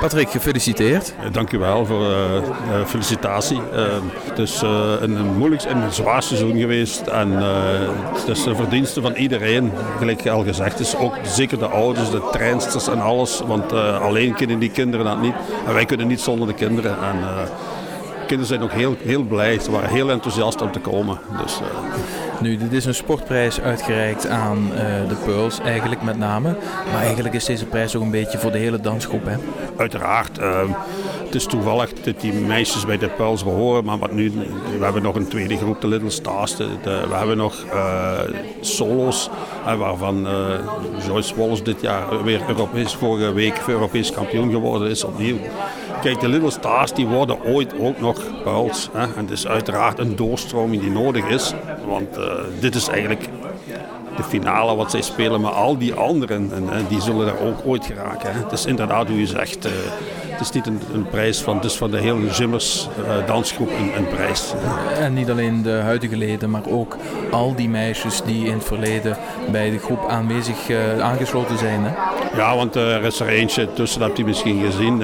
Patrick, gefeliciteerd. Dank u wel voor de felicitatie. het is een, moeilijk en een zwaar seizoen geweest. En het is de verdienste van iedereen, gelijk al gezegd. is ook zeker de ouders, de treinsters en alles. Want alleen kunnen die kinderen dat niet. En wij kunnen niet zonder de kinderen. En, kinderen zijn ook heel, heel blij. Ze waren heel enthousiast om te komen. Dus, uh... Nu, dit is een sportprijs uitgereikt aan uh, de Pearls eigenlijk met name. Maar eigenlijk is deze prijs ook een beetje voor de hele dansgroep. Hè? Uiteraard. Uh, het is toevallig dat die meisjes bij de Pearls behoren. Maar wat nu, we hebben nog een tweede groep, de Little Stars. De, de, we hebben nog solo's. waarvan Joyce Wallace dit jaar weer Europees, vorige week Europees kampioen geworden is opnieuw. Kijk, de Little Stars die worden ooit ook nog Pearls. Hè? En het is uiteraard een doorstroming die nodig is. Want uh, dit is eigenlijk de finale wat zij spelen. Maar al die anderen, en, en die zullen daar ook ooit geraken. Hè? Het is inderdaad hoe je zegt. Uh, het is niet een, een, prijs van, het is van de hele Jimmers uh, dansgroep een, een, prijs. En niet alleen de huidige leden, maar ook al die meisjes die in het verleden bij de groep aanwezig aangesloten zijn. Hè? Ja, want er is er eentje tussen, dat heb je misschien gezien.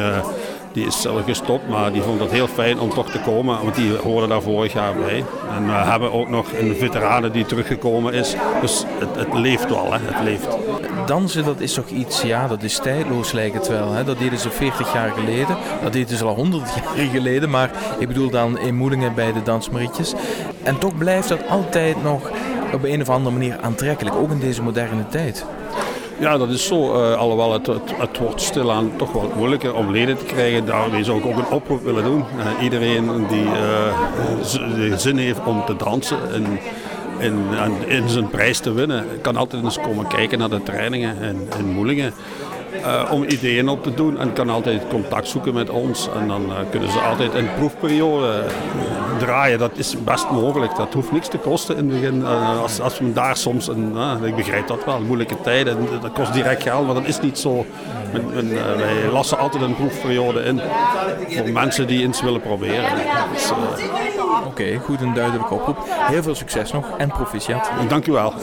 Die is zelf gestopt, maar die vond het heel fijn om toch te komen, want die hoorde daar vorig jaar bij. En we hebben ook nog een veteranen die teruggekomen is. Dus het, het leeft wel, hè? het leeft. Dansen, dat is toch iets, ja, dat is tijdloos lijkt het wel. Hè? Dat deden ze 40 jaar geleden, dat deden ze al 100 jaar geleden, maar ik bedoel dan in Moelingen bij de dansmarietjes. En toch blijft dat altijd nog op een of andere manier aantrekkelijk, ook in deze moderne tijd. Ja, dat is zo. Uh, alhoewel het, het, het, wordt stilaan toch wel moeilijker om leden te krijgen. Daarmee zou ik ook een oproep willen doen. Uh, iedereen die uh, zin heeft om te dansen en in, in zijn prijs te winnen, kan altijd eens komen kijken naar de trainingen in, in Moelingen. Uh, om ideeën op te doen en kan altijd contact zoeken met ons. En dan uh, kunnen ze altijd een proefperiode uh, draaien. Dat is best mogelijk. Dat hoeft niks te kosten in het begin. als, als we daar soms, een, ik begrijp dat wel, moeilijke tijden, dat kost direct geld, maar dat is niet zo. Men, men, wij lassen altijd een proefperiode in voor mensen die eens willen proberen. Dus, Oké, okay, goed en duidelijk oproep. Heel veel succes nog en proficiat. Dank u wel.